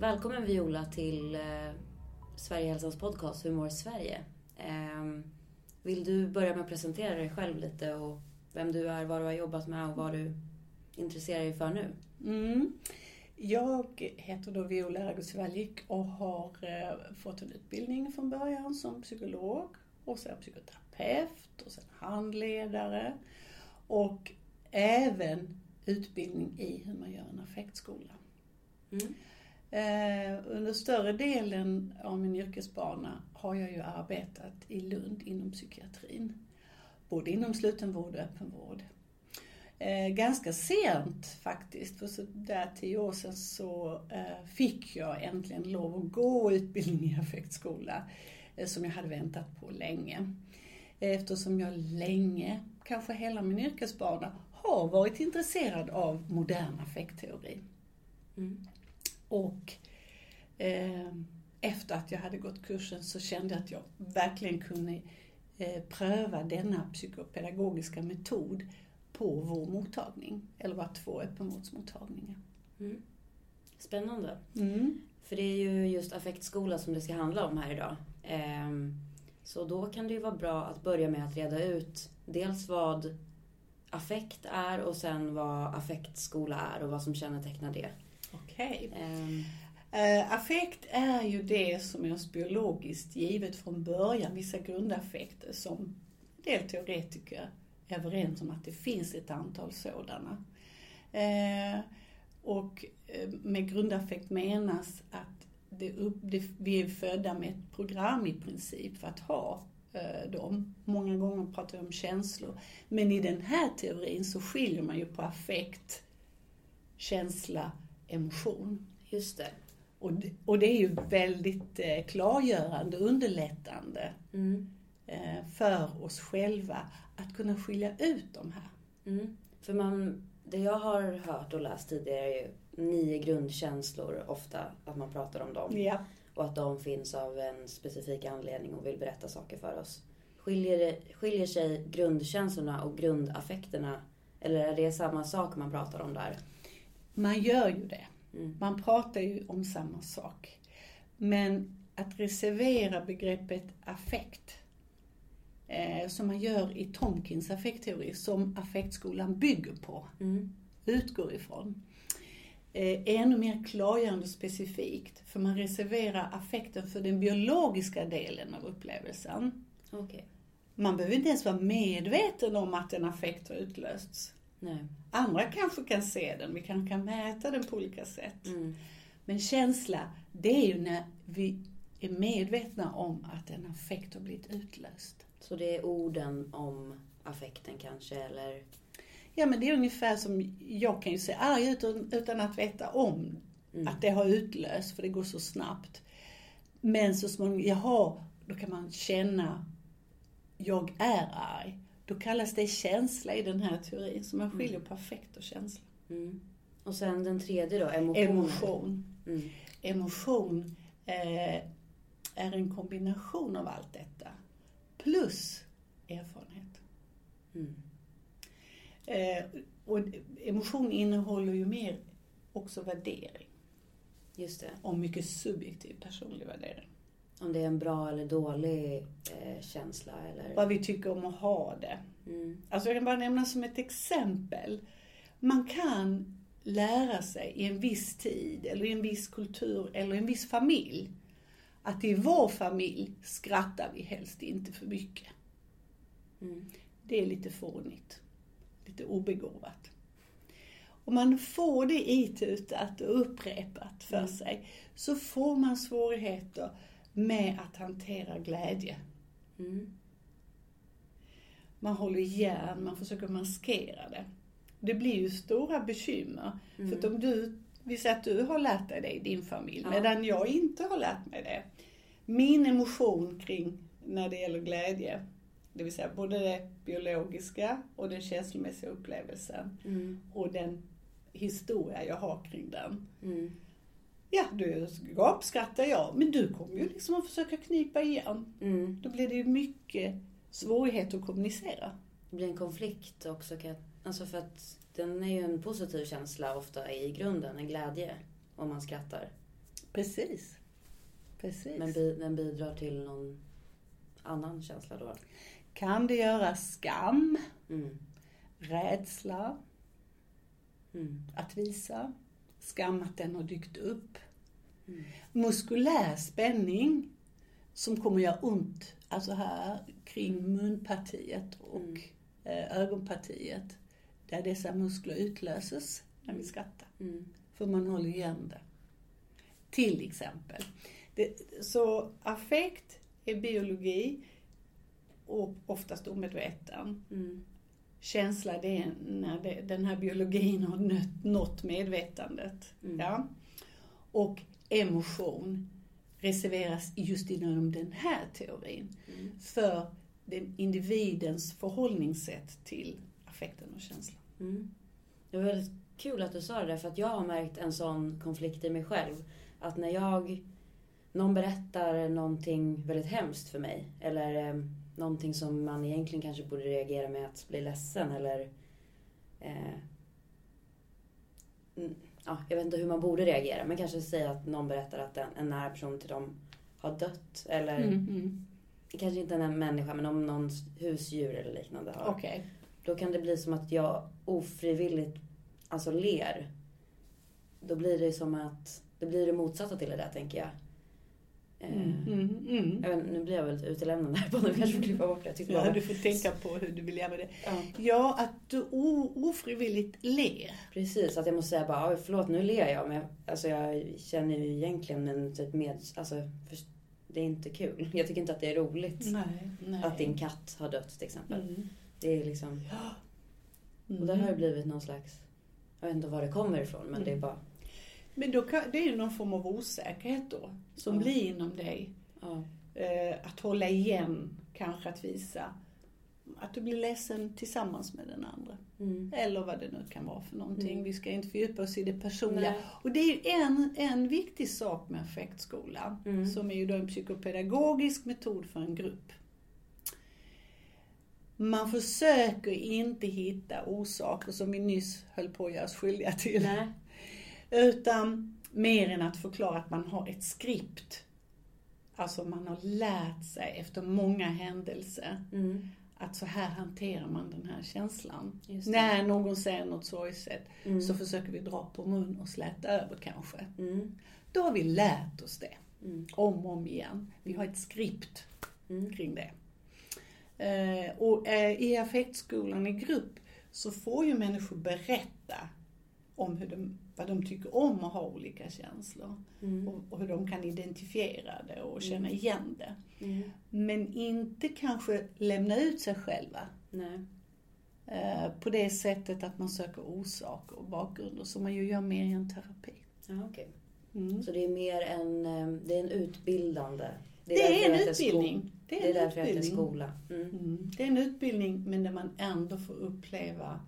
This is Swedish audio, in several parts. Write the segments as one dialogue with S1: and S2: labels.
S1: Välkommen Viola till eh, Sverigehälsans podcast Hur mår Sverige? Eh, vill du börja med att presentera dig själv lite och vem du är, vad du har jobbat med och vad du intresserar dig för nu?
S2: Mm. Jag heter då Viola Ragusvallik och har eh, fått en utbildning från början som psykolog och sen psykoterapeut och sen handledare och även utbildning i hur man gör en affektskola.
S1: Mm.
S2: Eh, under större delen av min yrkesbana har jag ju arbetat i Lund inom psykiatrin. Både inom slutenvård och öppenvård. Eh, ganska sent faktiskt, för så där tio år sedan så eh, fick jag äntligen lov att gå utbildning i affektskola eh, som jag hade väntat på länge. Eftersom jag länge, kanske hela min yrkesbana, har varit intresserad av modern affektteori.
S1: Mm.
S2: Och eh, efter att jag hade gått kursen så kände jag att jag verkligen kunde eh, pröva denna psykopedagogiska metod på vår mottagning, eller våra två öppenvårdsmottagningar.
S1: Mm. Spännande.
S2: Mm.
S1: För det är ju just affektskola som det ska handla om här idag. Ehm, så då kan det ju vara bra att börja med att reda ut dels vad affekt är och sen vad affektskola är och vad som kännetecknar det.
S2: Okej.
S1: Ehm,
S2: Eh, affekt är ju det som är oss biologiskt givet från början, vissa grundaffekter som en del teoretiker är överens om att det finns ett antal sådana. Eh, och eh, med grundaffekt menas att det upp, det, vi är födda med ett program i princip för att ha eh, dem. Många gånger pratar vi om känslor. Men i den här teorin så skiljer man ju på affekt, känsla, emotion.
S1: just det.
S2: Och det, och det är ju väldigt eh, klargörande, underlättande
S1: Mm.
S2: eh, för oss själva att kunna skilja ut de här.
S1: Mm. För man, det jag har hört och läst tidigare är ju nio grundkänslor ofta, att man pratar om dem.
S2: Ja.
S1: Och att de finns av en specifik anledning och vill berätta saker för oss. Skiljer, skiljer sig grundkänslorna och grundaffekterna? Eller är det samma sak man pratar om där?
S2: Man gör ju det.
S1: Mm.
S2: Man pratar ju om samma sak. Men att reservera begreppet affekt, eh, som man gör i Tomkins affektteori, som affektskolan bygger på,
S1: Mm.
S2: utgår ifrån, eh, är ännu mer klargörande och specifikt. För man reserverar affekten för den biologiska delen av upplevelsen.
S1: Okej.
S2: Man behöver inte ens vara medveten om att en affekt har utlösts.
S1: Nej.
S2: Andra kanske kan se den, vi kanske kan mäta den på olika sätt.
S1: Mm.
S2: Men känsla, det är ju när vi är medvetna om att en affekt har blivit utlöst.
S1: Så det är orden om affekten kanske, eller?
S2: Ja men det är ungefär som, jag kan ju se arg ut utan, att veta om
S1: Mm.
S2: att det har utlöst, för det går så snabbt. Men så småningom, jaha, då kan man känna, jag är arg. Då kallas det känsla i den här teorin, så man skiljer på affekt och känsla.
S1: Mm. Och sen den tredje då, emotioner.
S2: Emotion.
S1: Mm.
S2: Emotion eh, är en kombination av allt detta. Plus erfarenhet.
S1: Mm.
S2: Eh, och emotion innehåller ju mer också värdering.
S1: Just det.
S2: Och mycket subjektiv personlig värdering.
S1: Om det är en bra eller dålig eh, känsla eller...
S2: Vad vi tycker om att ha det.
S1: Mm.
S2: Alltså jag kan bara nämna som ett exempel. Man kan lära sig i en viss tid, eller i en viss kultur, eller i en viss familj, att i vår familj skrattar vi helst inte för mycket.
S1: Mm.
S2: Det är lite fånigt. Lite obegåvat. Om man får det itutat och upprepat för
S1: Mm.
S2: sig, så får man svårigheter med att hantera glädje.
S1: Mm.
S2: Man håller igen, man försöker maskera det. Det blir ju stora bekymmer.
S1: Mm.
S2: För att om du, vi säger att du har lärt dig det i din familj,
S1: Ja.
S2: medan jag inte har lärt mig det. Min emotion kring när det gäller glädje, det vill säga både det biologiska och den känslomässiga upplevelsen
S1: Mm.
S2: och den historia jag har kring den.
S1: Mm.
S2: Ja, du gapskrattar jag, men du kommer ju liksom att försöka knipa igen.
S1: Mm.
S2: Då blir det ju mycket svårighet att kommunicera.
S1: Det blir en konflikt också. Alltså för att den är ju en positiv känsla ofta i grunden, en glädje, om man skrattar.
S2: Precis. Precis.
S1: Men bi, den bidrar till någon annan känsla då?
S2: Kan det göra skam,
S1: Mm.
S2: rädsla
S1: Mm.
S2: att visa, skam att den har dykt upp,
S1: Mm.
S2: muskulär spänning som kommer göra ont, alltså här kring munpartiet och
S1: Mm.
S2: eh, ögonpartiet, där dessa muskler utlöses när vi skrattar.
S1: Mm.
S2: För man håller igen det. Till exempel. Det, så affekt är biologi och oftast omedveten.
S1: Mm.
S2: Känsla det är när det, den här biologin har nött, nått medvetandet.
S1: Mm.
S2: Ja? Och emotion reserveras just inom den här teorin
S1: Mm.
S2: för den individens förhållningssätt till affekten och känslan.
S1: Mm. Det var väldigt kul att du sa det där, för att jag har märkt en sån konflikt i mig själv. Att när jag, någon berättar någonting väldigt hemskt för mig, eller eh, någonting som man egentligen kanske borde reagera med att bli ledsen eller eh, ja, jag vet inte hur man borde reagera, men kanske säga att någon berättar att en, en nära person till dem har dött. Eller
S2: Mm, mm.
S1: kanske inte en människa, men om någons husdjur eller liknande har.
S2: Okej.
S1: Då kan det bli som att jag ofrivilligt alltså ler. Då blir det som att, det blir det motsatta till det där tänker jag. Eh,
S2: Mm, mm, mm.
S1: vet, nu blir jag väldigt utelämnande här på nu kanske får klippa bort det. Tyckte
S2: Ja,
S1: bara,
S2: du får tänka på hur du vill göra med det.
S1: ja,
S2: Ja, att du ofrivilligt ler.
S1: precis, att jag måste säga bara, "Oj, förlåt nu ler jag. Men jag, alltså, jag känner ju egentligen en typ med, alltså, för, det är inte kul. Jag tycker inte att det är roligt.
S2: Nej, nej.
S1: Att din katt har dött till exempel.
S2: Mm.
S1: Det är liksom, och där har det blivit någon slags, jag vet inte var det kommer ifrån men det är
S2: Mm.
S1: bara,
S2: Men då kan, det är ju någon form av osäkerhet då, som
S1: Ja.
S2: blir inom dig.
S1: ja.
S2: Eh, att hålla igen, kanske att visa att du blir ledsen tillsammans med den andra.
S1: Mm.
S2: Eller vad det nu kan vara för någonting.
S1: Mm.
S2: Vi ska inte fördjupa oss i det personliga.
S1: Nej.
S2: Och det är ju en, en viktig sak med affektskola,
S1: Mm.
S2: som är ju då en psykopedagogisk metod för en grupp. Man försöker inte hitta orsaker som vi nyss höll på att göra oss skyldiga till.
S1: Nej.
S2: Utan mer än att förklara att man har ett skript. Alltså man har lärt sig efter många händelser
S1: Mm.
S2: att så här hanterar man den här känslan. När någon säger något sorgset
S1: Mm.
S2: så försöker vi dra på mun och släta över kanske.
S1: Mm.
S2: Då har vi lärt oss det.
S1: Mm.
S2: Om och om igen. Vi har ett skript
S1: Mm.
S2: kring det. Eh, och eh, i affektskolan i grupp så får ju människor berätta om hur de, vad de tycker om att ha olika känslor.
S1: Mm.
S2: Och, och hur de kan identifiera det och känna
S1: Mm.
S2: igen det.
S1: Mm.
S2: Men inte kanske lämna ut sig själva. Eh, på det sättet att man söker orsaker och bakgrunder som man ju gör mer i en terapi.
S1: Ja, okej.
S2: Mm.
S1: Så det är mer en, eh, det är en utbildande.
S2: Det är en
S1: det heter
S2: utbildning.
S1: sko-
S2: Det är
S1: Det är
S2: en
S1: därför det heter
S2: utbildning.
S1: skola. Mm.
S2: Mm. Det är en utbildning men där man ändå får uppleva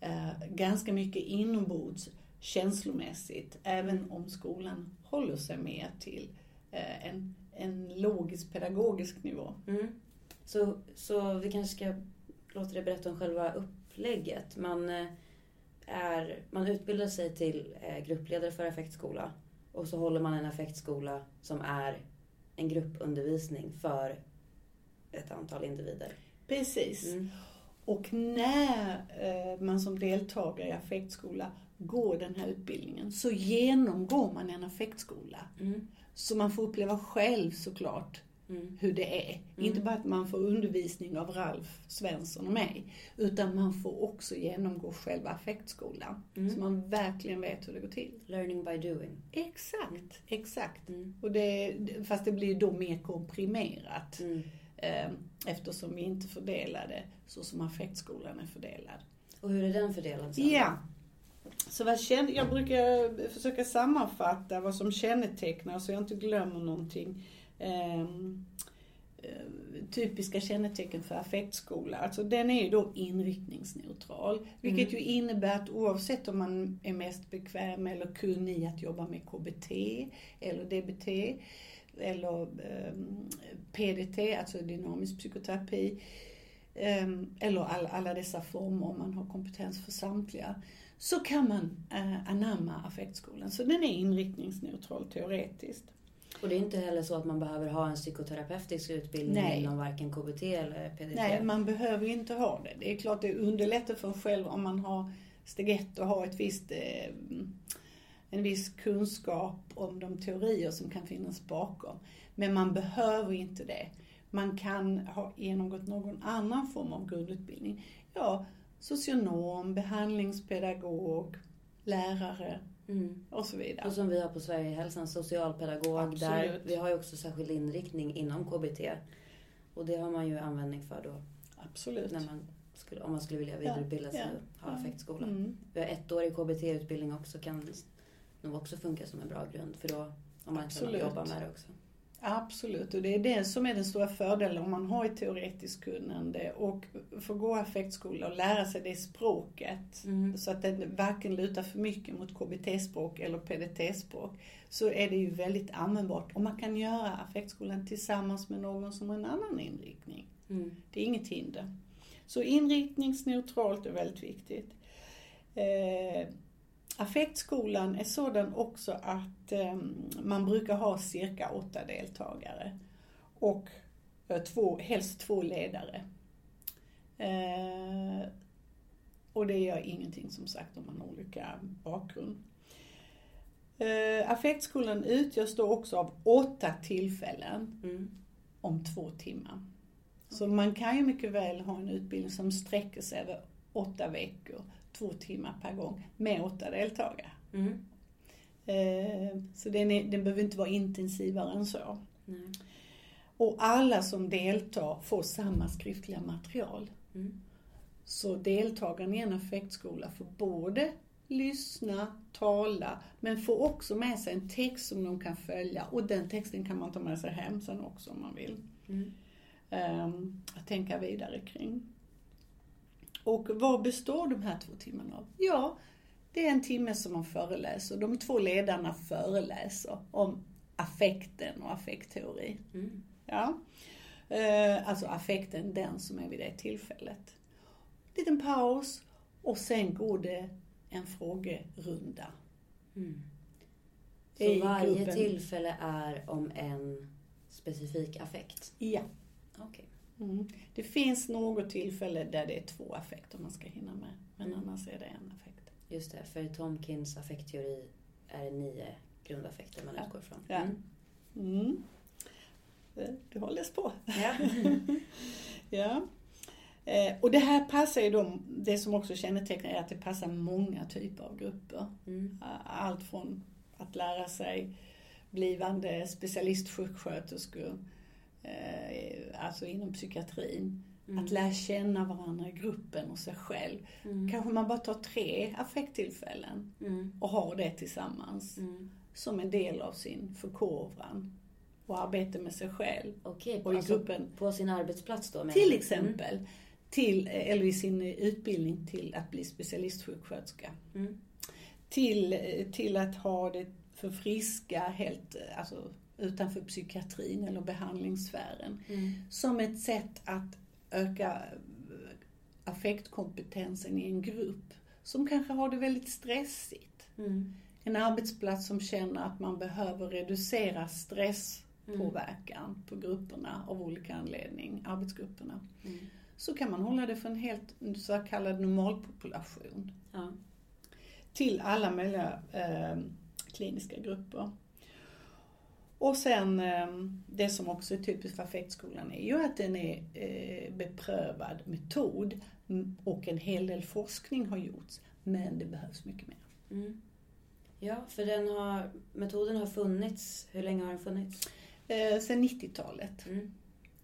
S2: eh, ganska mycket inombords känslomässigt. Även om skolan håller sig mer till eh, en, en logisk pedagogisk nivå.
S1: Mm. Så, så vi kanske ska låta dig berätta om själva upplägget. Man, eh, är, man utbildar sig till eh, gruppledare för affektskola. Och så håller man en affektskola som är en gruppundervisning för ett antal individer.
S2: Precis.
S1: Mm.
S2: Och när eh, man som deltagare i affektskola går den här utbildningen så genomgår man en affektskola.
S1: Mm.
S2: Så man får uppleva själv såklart
S1: Mm.
S2: hur det är.
S1: Mm.
S2: Inte bara att man får undervisning av Ralf Svensson och mig, utan man får också genomgå själva affektskolan.
S1: Mm.
S2: Så man verkligen vet hur det går till.
S1: Learning by doing.
S2: Exakt, exakt.
S1: Mm.
S2: Och det, fast det blir då mer komprimerat
S1: Mm.
S2: Eftersom vi inte fördelar det så som affektskolan är fördelad.
S1: Och hur är den fördelad sen?
S2: Ja. Så vad känn, jag brukar försöka sammanfatta vad som kännetecknar så jag inte glömmer någonting. Ehm, eh, typiska kännetecken för affektskola. Alltså den är ju då inriktningsneutral. Vilket
S1: Mm.
S2: ju innebär att oavsett om man är mest bekväm eller kunnig att jobba med KBT eller DBT eller ehm, PDT, alltså dynamisk psykoterapi, ehm, eller all, alla dessa former om man har kompetens för samtliga, så kan man eh, anamma affektskolan. Så den är inriktningsneutral teoretiskt.
S1: Och det är inte heller så att man behöver ha en psykoterapeutisk utbildning
S2: Nej.
S1: inom varken KBT eller PDT?
S2: Nej, man behöver inte ha det. Det är klart det underlättar för en själv om man har steg ett och har ett visst, eh, en viss kunskap om de teorier som kan finnas bakom. Men man behöver inte det. Man kan ha genomgått någon annan form av grundutbildning. Ja, socionom, behandlingspedagog, lärare
S1: Mm.
S2: och så vidare.
S1: Och som vi har på Sverigehälsan, socialpedagog.
S2: Absolut.
S1: Där vi har ju också särskild inriktning inom KBT. Och det har man ju användning för då.
S2: Absolut.
S1: När man skulle, om man skulle vilja vidareutbilda sig
S2: ja,
S1: och ha
S2: ja.
S1: affektskola.
S2: Mm.
S1: Vi har ett år i KBT-utbildning också. Kan nog också funka som en bra grund. För då om man kan
S2: Absolut.
S1: jobba med det också.
S2: Absolut, och det är det som är den stora fördelen om man har ett teoretiskt kunnande och får gå affektskola och lära sig det språket.
S1: Mm.
S2: Så att den varken lutar för mycket mot KBT-språk eller PDT-språk. Så är det ju väldigt användbart. Och man kan göra affektskolan tillsammans med någon som har en annan inriktning.
S1: Mm.
S2: Det är inget hinder. Så inriktningsneutralt är väldigt viktigt. Eh, affektskolan är sådan också att eh, man brukar ha cirka åtta deltagare. Och eh, två, helst två ledare. Eh, och det gör ingenting som sagt om man har olika bakgrund. Eh, affektskolan utgörs då också av åtta tillfällen
S1: Mm.
S2: om två timmar. Så man kan ju mycket väl ha en utbildning som sträcker sig över åtta veckor, två timmar per gång, med åtta deltagare.
S1: Mm.
S2: Eh, Så den, är, den behöver inte vara intensivare än så.
S1: Nej.
S2: Och alla som deltar får samma skriftliga material.
S1: Mm.
S2: Så deltagarna i en affektskola får både lyssna, tala, men får också med sig en text som de kan följa. Och den texten kan man ta med sig hem sen också om man vill.
S1: Mm.
S2: ehm, att tänka vidare kring. Och vad består de här två timmarna av? Ja, det är en timme som man föreläser. De två ledarna föreläser om affekten och affektteori.
S1: Mm.
S2: Ja. Eh, alltså affekten, den som är vid det tillfället. Liten paus och sen går det en frågerunda.
S1: Mm. Så varje
S2: gruppen.
S1: tillfälle är om en specifik affekt?
S2: Ja.
S1: Okej.
S2: Mm. Det finns något tillfälle där det är två affekter man ska hinna med. Men
S1: Mm.
S2: annars är det en affekt.
S1: Just det, för Tomkins affektteori är det nio grundaffekter man
S2: Ja.
S1: utgår från.
S2: Ja.
S1: Mm.
S2: Mm. Eh, Du har läst på.
S1: Ja.
S2: Ja. Eh, och det här passar ju då, det som också kännetecknar är att det passar många typer av grupper.
S1: Mm.
S2: Allt från att lära sig blivande specialistsjuksköterskor, alltså inom psykiatrin.
S1: Mm.
S2: Att lära känna varandra i gruppen och sig själv.
S1: Mm.
S2: Kanske man bara tar tre affekttillfällen
S1: Mm.
S2: och har det tillsammans
S1: Mm.
S2: som en del av sin förkovran och arbete med sig själv.
S1: Okej,
S2: Och i
S1: alltså
S2: gruppen,
S1: på sin arbetsplats då?
S2: till exempel, till, eller i sin utbildning till att bli specialistsjuksköterska.
S1: Mm.
S2: Till, till att ha det för friska, helt, alltså utanför psykiatrin eller behandlingssfären.
S1: Mm.
S2: Som ett sätt att öka eh, affektkompetensen i en grupp som kanske har det väldigt stressigt.
S1: Mm.
S2: En arbetsplats som känner att man behöver reducera stresspåverkan på grupperna av olika anledning, arbetsgrupperna.
S1: Mm.
S2: Så kan man hålla det för en helt så kallad normalpopulation.
S1: Ja.
S2: till alla möjliga eh, kliniska grupper. Och sen eh, det som också är typiskt för affektskolan är ju att den är eh, beprövad metod och en hel del forskning har gjorts. Men det behövs mycket mer.
S1: Mm. Ja, för den har, metoden har funnits. Hur länge har den funnits?
S2: Eh, sen 90-talet,
S1: Mm.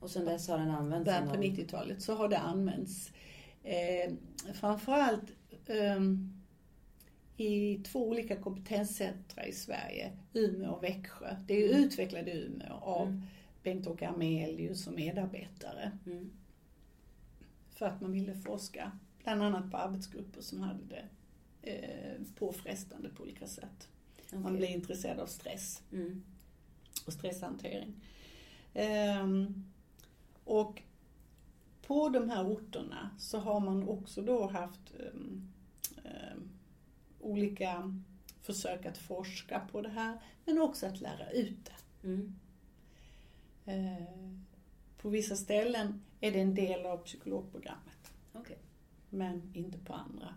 S1: Och sen dess har den använts
S2: början på
S1: inom-
S2: 90-talet, så har det använts eh, framförallt ehm, i två olika kompetenscentra i Sverige, Umeå och Växjö. Det är
S1: Mm.
S2: utvecklat i Umeå av
S1: Mm.
S2: Bengt-Åke Amelius som medarbetare
S1: Mm.
S2: för att man ville forska bland annat på arbetsgrupper som hade det eh, påfrestande på olika sätt. Man
S1: Okej.
S2: blev intresserad av stress
S1: Mm.
S2: och stresshantering. Ehm, och på de här orterna så har man också då haft ehm, ehm, olika försök att forska på det här, men också att lära ut det.
S1: Mm.
S2: Eh, på vissa ställen är det en del av psykologprogrammet,
S1: Okej.
S2: men inte på andra.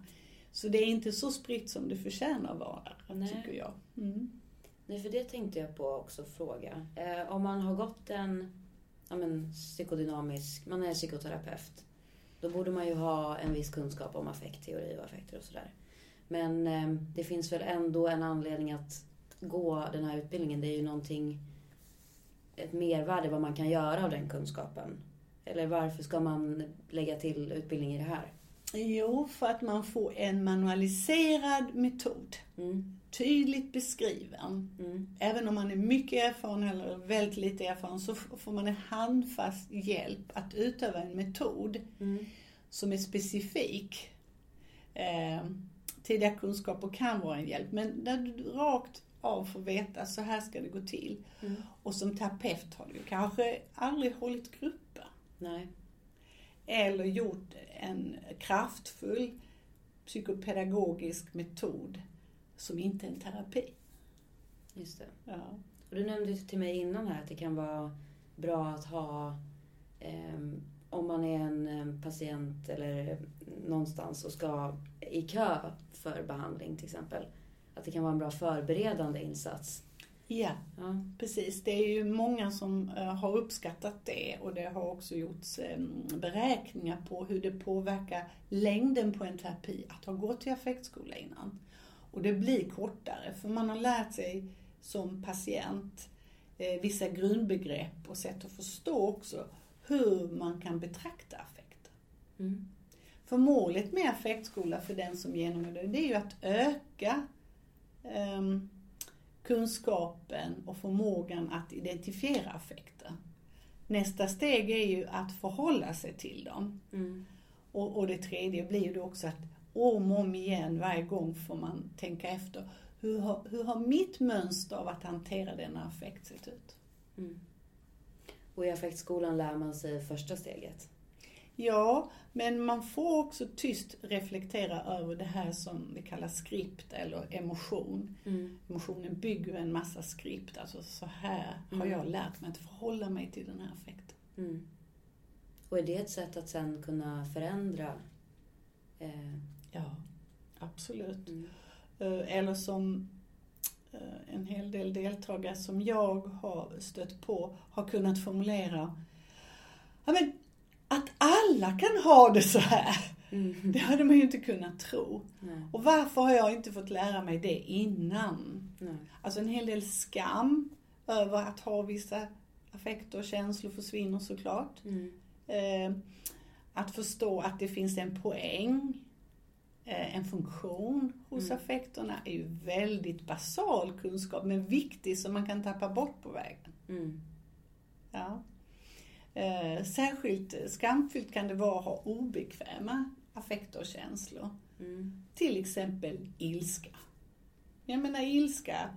S2: Så det är inte så spritt som det förtjänar vara,
S1: Nej.
S2: tycker jag. Mm.
S1: Nej, för det tänkte jag på också fråga. Eh, om man har gått en ja, men, psykodynamisk, man är psykoterapeut. Då borde man ju ha en viss kunskap om affektteori och affekter och sådär. Men eh, det finns väl ändå en anledning att gå den här utbildningen. Det är ju någonting, ett mervärde vad man kan göra av den kunskapen. Eller varför ska man lägga till utbildning i det här?
S2: Jo, för att man får en manualiserad metod.
S1: Mm,
S2: Tydligt beskriven.
S1: mm,
S2: Även om man är mycket erfaren eller väldigt lite erfaren så får man en handfast hjälp att utöva en metod
S1: mm,
S2: som är specifik. Eh, tidiga kunskaper kan vara en hjälp, men där du rakt av får veta så här ska det gå till.
S1: mm.
S2: Och som terapeut har du kanske aldrig hållit grupper.
S1: Nej.
S2: Eller gjort en kraftfull psykopedagogisk metod som inte är en terapi.
S1: Just det.
S2: Ja.
S1: Och du nämnde till mig innan här att det kan vara bra att ha ehm, om man är en em, patient eller någonstans och ska i kö för behandling till exempel. Att det kan vara en bra förberedande insats.
S2: ja,
S1: Ja.
S2: precis. Det är ju många som eh, har uppskattat det och det har också gjorts eh, beräkningar på hur det påverkar längden på en terapi att ha gått till affektskola innan. Och det blir kortare för man har lärt sig som patient eh, vissa grundbegrepp och sätt att förstå också hur man kan betrakta affekter.
S1: Mm.
S2: För målet med affektskola för den som genomgår det, det är ju att öka ehm, kunskapen och förmågan att identifiera affekter. Nästa steg är ju att förhålla sig till dem.
S1: Mm.
S2: Och, och det tredje blir ju då också att om och om igen, varje gång får man tänka efter. Hur har, hur har mitt mönster av att hantera denna affekt sett ut?
S1: Mm. Och i affektskolan lär man sig första steget.
S2: Ja, men man får också tyst reflektera över det här som vi kallar skript eller emotion.
S1: Mm.
S2: Emotionen bygger en massa skript, alltså så här har
S1: Mm.
S2: jag lärt mig att förhålla mig till den här affekten.
S1: Mm. Och är det ett sätt att sen kunna förändra? Eh,
S2: Ja, absolut.
S1: mm.
S2: Eh, Eller som en hel del deltagare som jag har stött på har kunnat formulera. Ja, men att alla kan ha det så här,
S1: Mm.
S2: det hade man ju inte kunnat tro.
S1: Nej.
S2: Och varför har jag inte fått lära mig det innan?
S1: Nej.
S2: Alltså en hel del skam över att ha vissa affekter och känslor försvinner såklart.
S1: Mm.
S2: Eh, att förstå att det finns en poäng, eh, en funktion hos
S1: Mm.
S2: affekterna är ju väldigt basal kunskap, men viktig som man kan tappa bort på vägen.
S1: Mm.
S2: Ja. Eh, särskilt skamfyllt kan det vara att ha obekväma affekter och känslor.
S1: Mm.
S2: Till exempel ilska. Jag menar ilska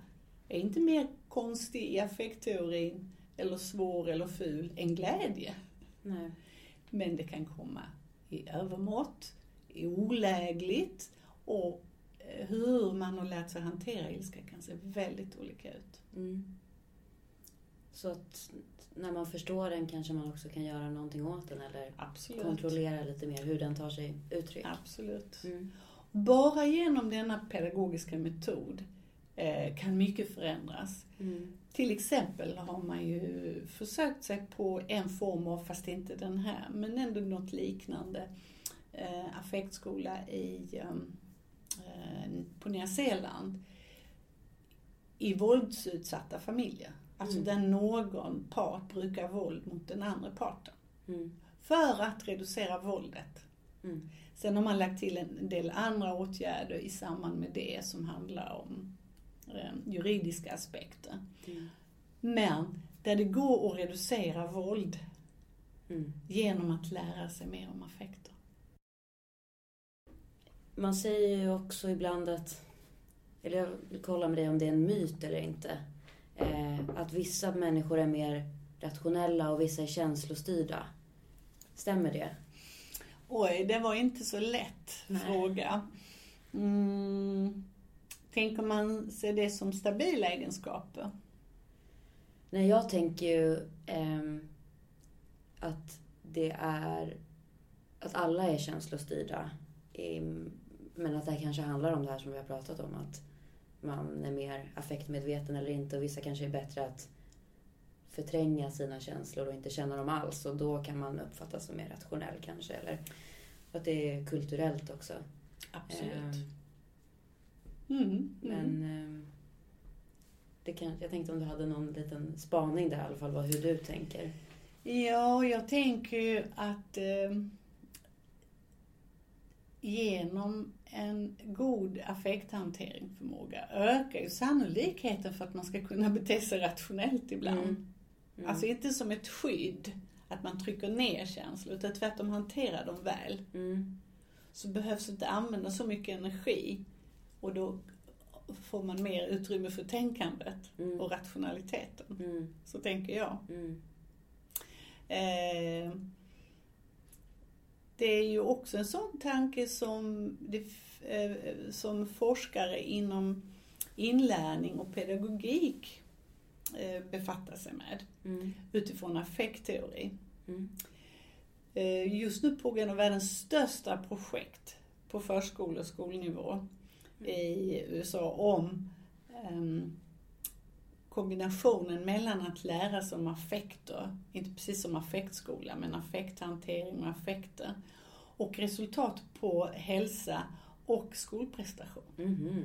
S2: är inte mer konstig i affektteorin eller svår eller ful än glädje.
S1: Nej.
S2: Men det kan komma i övermått, olägligt och eh, hur man har lärt sig hantera ilska kan se väldigt olika ut.
S1: Mm. Så att när man förstår den kanske man också kan göra någonting åt den eller
S2: Absolut.
S1: kontrollera lite mer hur den tar sig uttryck.
S2: Absolut.
S1: Mm.
S2: Bara genom denna pedagogiska metod eh, kan mycket förändras.
S1: Mm.
S2: Till exempel har man ju försökt sig på en form av, fast inte den här, men ändå något liknande, eh, affektskola i, um, eh, på Nya Zeeland i våldsutsatta familjer. Alltså
S1: Mm.
S2: där någon part brukar våld mot den andra parten.
S1: Mm.
S2: För att reducera våldet.
S1: Mm.
S2: Sen har man lagt till en del andra åtgärder i samband med det som handlar om eh, juridiska aspekter.
S1: Mm.
S2: Men där det går att reducera våld
S1: Mm.
S2: genom att lära sig mer om affekter.
S1: Man säger ju också ibland att, eller jag vill kolla med dig om det är en myt eller inte, eh, att vissa människor är mer rationella och vissa är känslostyrda. Stämmer det?
S2: Oj, det var inte så lätt
S1: Nej.
S2: fråga. Mm, Tänker man sig det som stabila egenskaper?
S1: Nej, jag tänker ju ehm, att det är att alla är känslostyrda. Men att det kanske handlar om det här som vi har pratat om. Att man är mer affektmedveten eller inte. Och vissa kanske är bättre att förtränga sina känslor och inte känna dem alls. Och då kan man uppfattas som mer rationell kanske. Eller att det är kulturellt också.
S2: Absolut.
S1: Ehm,
S2: Mm, mm.
S1: Men ehm, det kan, jag tänkte om du hade någon liten spaning där i alla fall, vad, hur du tänker.
S2: Ja, jag tänker ju att eh, genom en god affekthanteringsförmåga ökar ju sannolikheten för att man ska kunna bete sig rationellt ibland.
S1: Mm. Mm.
S2: Alltså inte som ett skydd, att man trycker ner känslor, utan tvärtom hanterar dem väl.
S1: Mm.
S2: Så behövs inte använda så mycket energi och då får man mer utrymme för tänkandet
S1: Mm.
S2: och rationaliteten.
S1: Mm.
S2: Så tänker jag.
S1: Mm.
S2: Eh, det är ju också en sån tanke som, det, eh, som forskare inom inlärning och pedagogik eh, befattar sig med
S1: Mm.
S2: utifrån affektteori.
S1: Mm.
S2: Eh, just nu pågår en av världens största projekt på förskole och skolnivå i USA om ehm, kombinationen mellan att lära sig om affekter, inte precis som affektskola, men affekthantering och affekter, och resultat på hälsa och skolprestation.
S1: Mhm.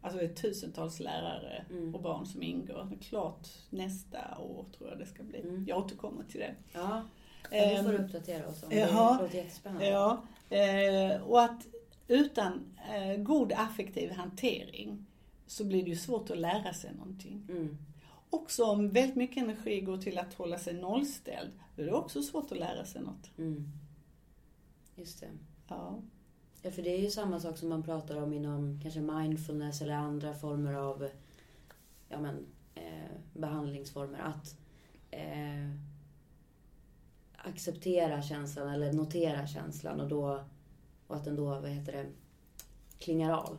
S2: Alltså det är tusentals lärare
S1: Mm.
S2: och barn som ingår. Det är klart nästa år tror jag det ska bli.
S1: Mm.
S2: Jag återkommer till det.
S1: Ja, vi får
S2: Ehm,
S1: uppdatera oss om
S2: jaha.
S1: det. låter jättespännande.
S2: Ja, eh, och att utan eh, god affektiv hantering så blir det ju svårt att lära sig någonting.
S1: Mm.
S2: Också om väldigt mycket energi går till att hålla sig nollställd, då är det också svårt att lära sig något.
S1: Mm. Just det.
S2: Ja.
S1: Ja, för det är ju samma sak som man pratar om inom kanske mindfulness eller andra former av ja, men, eh, behandlingsformer. Att eh, acceptera känslan eller notera känslan och, då, och att den då, vad heter det, klingar av.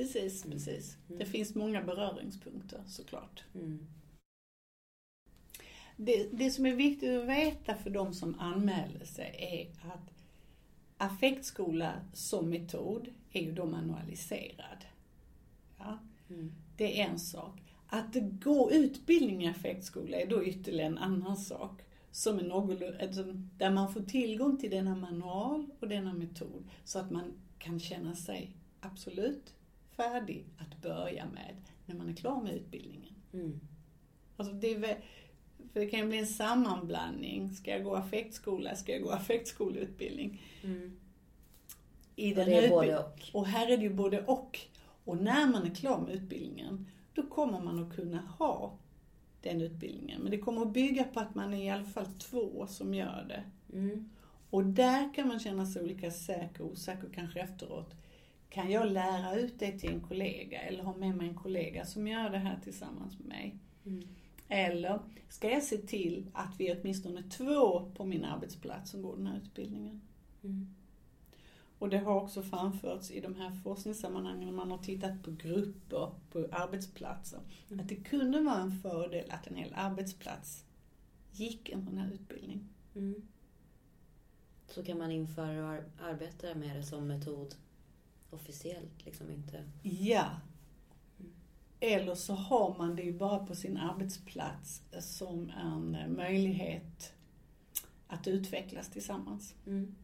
S2: Precis,
S1: Mm.
S2: precis.
S1: Mm.
S2: Det finns många beröringspunkter såklart.
S1: Mm.
S2: Det, det som är viktigt att veta för de som anmäler sig är att affektskola som metod är ju då manualiserad. Ja,
S1: Mm.
S2: det är en sak. Att gå utbildning i affektskola är då ytterligare en annan sak. Som är någorlunda, alltså, där man får tillgång till denna manual och denna metod så att man kan känna sig absolut färdig att börja med när man är klar med utbildningen.
S1: Mm.
S2: Alltså det, väl, för det kan ju bli en sammanblandning. Ska jag gå affektskola? Ska jag gå affektskoleutbildning?
S1: Mm.
S2: I
S1: Och
S2: den
S1: det
S2: här
S1: är både och.
S2: och här är det ju både och. Och när man är klar med utbildningen, då kommer man att kunna ha den utbildningen. Men det kommer att bygga på att man är i alla fall två som gör det.
S1: Mm.
S2: Och där kan man känna sig olika säker och osäker kanske efteråt. Kan jag lära ut det till en kollega eller ha med mig en kollega som gör det här tillsammans med mig?
S1: Mm.
S2: Eller ska jag se till att vi är åtminstone två på min arbetsplats som går den här utbildningen?
S1: Mm.
S2: Och det har också framförts i de här forskningssammanhangen när man har tittat på grupper på arbetsplatser.
S1: Mm.
S2: Att det kunde vara en fördel att en hel arbetsplats gick en sån här utbildning.
S1: Mm. Så kan man införa och ar- arbeta med det som metod officiellt, liksom inte...
S2: Ja. Eller så har man det ju bara på sin arbetsplats som en möjlighet att utvecklas tillsammans.
S1: Mm.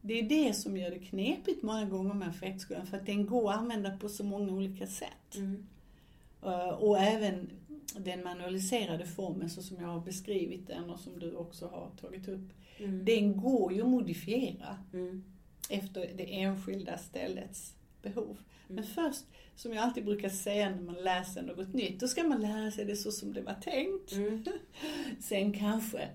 S2: Det är det som gör det knepigt många gånger med affektskolan, för att den går att använda på så många olika sätt.
S1: Mm.
S2: Eh, Och även den manualiserade formen så som jag har beskrivit den och som du också har tagit upp.
S1: Mm.
S2: Den går ju att modifiera
S1: Mm.
S2: Efter det enskilda ställets behov. Men
S1: Mm.
S2: först, som jag alltid brukar säga när man läser något nytt, då ska man lära sig det så som det var tänkt.
S1: Mm.
S2: Sen kanske,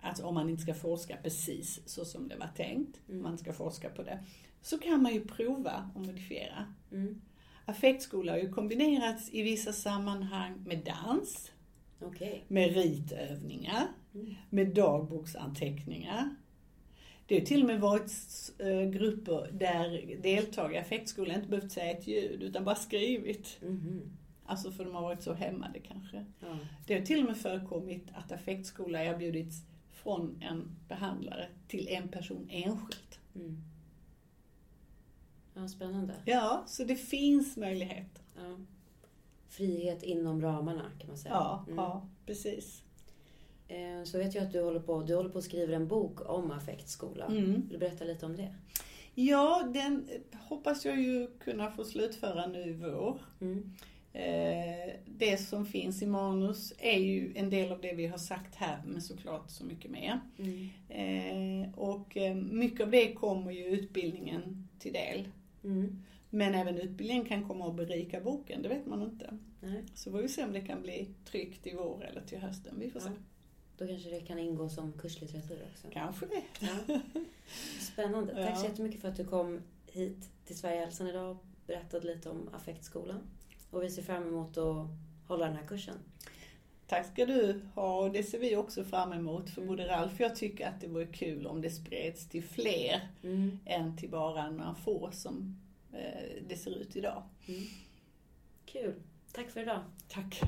S2: alltså om man inte ska forska precis så som det var tänkt,
S1: Mm.
S2: man ska forska på det, så kan man ju prova och modifiera.
S1: Mm.
S2: Affektskola har ju kombinerats i vissa sammanhang med dans,
S1: Okej.
S2: med ritövningar,
S1: Mm.
S2: med dagboksanteckningar. Det har till och med varit eh, grupper där deltagare i affektskolan inte behövt säga ett ljud utan bara skrivit.
S1: Mhm.
S2: Alltså för de har varit så hämmade kanske.
S1: Ja.
S2: Det har till och med förekommit att affektskola erbjudits från en behandlare till en person enskilt.
S1: Mm. Ja, spännande.
S2: Ja, så det finns möjligheter.
S1: Ja. Frihet inom ramarna kan man säga.
S2: Ja,
S1: Mm.
S2: ja precis.
S1: Eh, Så vet jag att du håller på, du håller på att skriva en bok om affektskola.
S2: Mm.
S1: Vill du berätta lite om det?
S2: Ja, den hoppas jag ju kunna få slutföra nu i vår.
S1: Mm.
S2: Eh, Det som finns i manus är ju en del av det vi har sagt här, men såklart så mycket mer.
S1: Mm.
S2: Eh, Och mycket av det kommer ju utbildningen till del.
S1: Mm.
S2: Men även utbildningen kan komma att berika boken, det vet man inte.
S1: Nej.
S2: Så får vi se om det kan bli tryckt i vår eller till hösten. Vi får se.
S1: Ja. Då kanske det kan ingå som kurslitteratur också.
S2: Kanske det.
S1: Ja. Spännande. Tack
S2: Ja.
S1: så jättemycket för att du kom hit till Sverigehälsan idag och berättade lite om affektskolan. Och vi ser fram emot att hålla den här kursen.
S2: Tack ska du ha och det ser vi också fram emot. För både Ralf och jag tycker att det vore kul om det spreds till fler
S1: Mm.
S2: än till bara några få som eh, det ser ut idag.
S1: Mm. Kul. Tack för idag.
S2: Tack.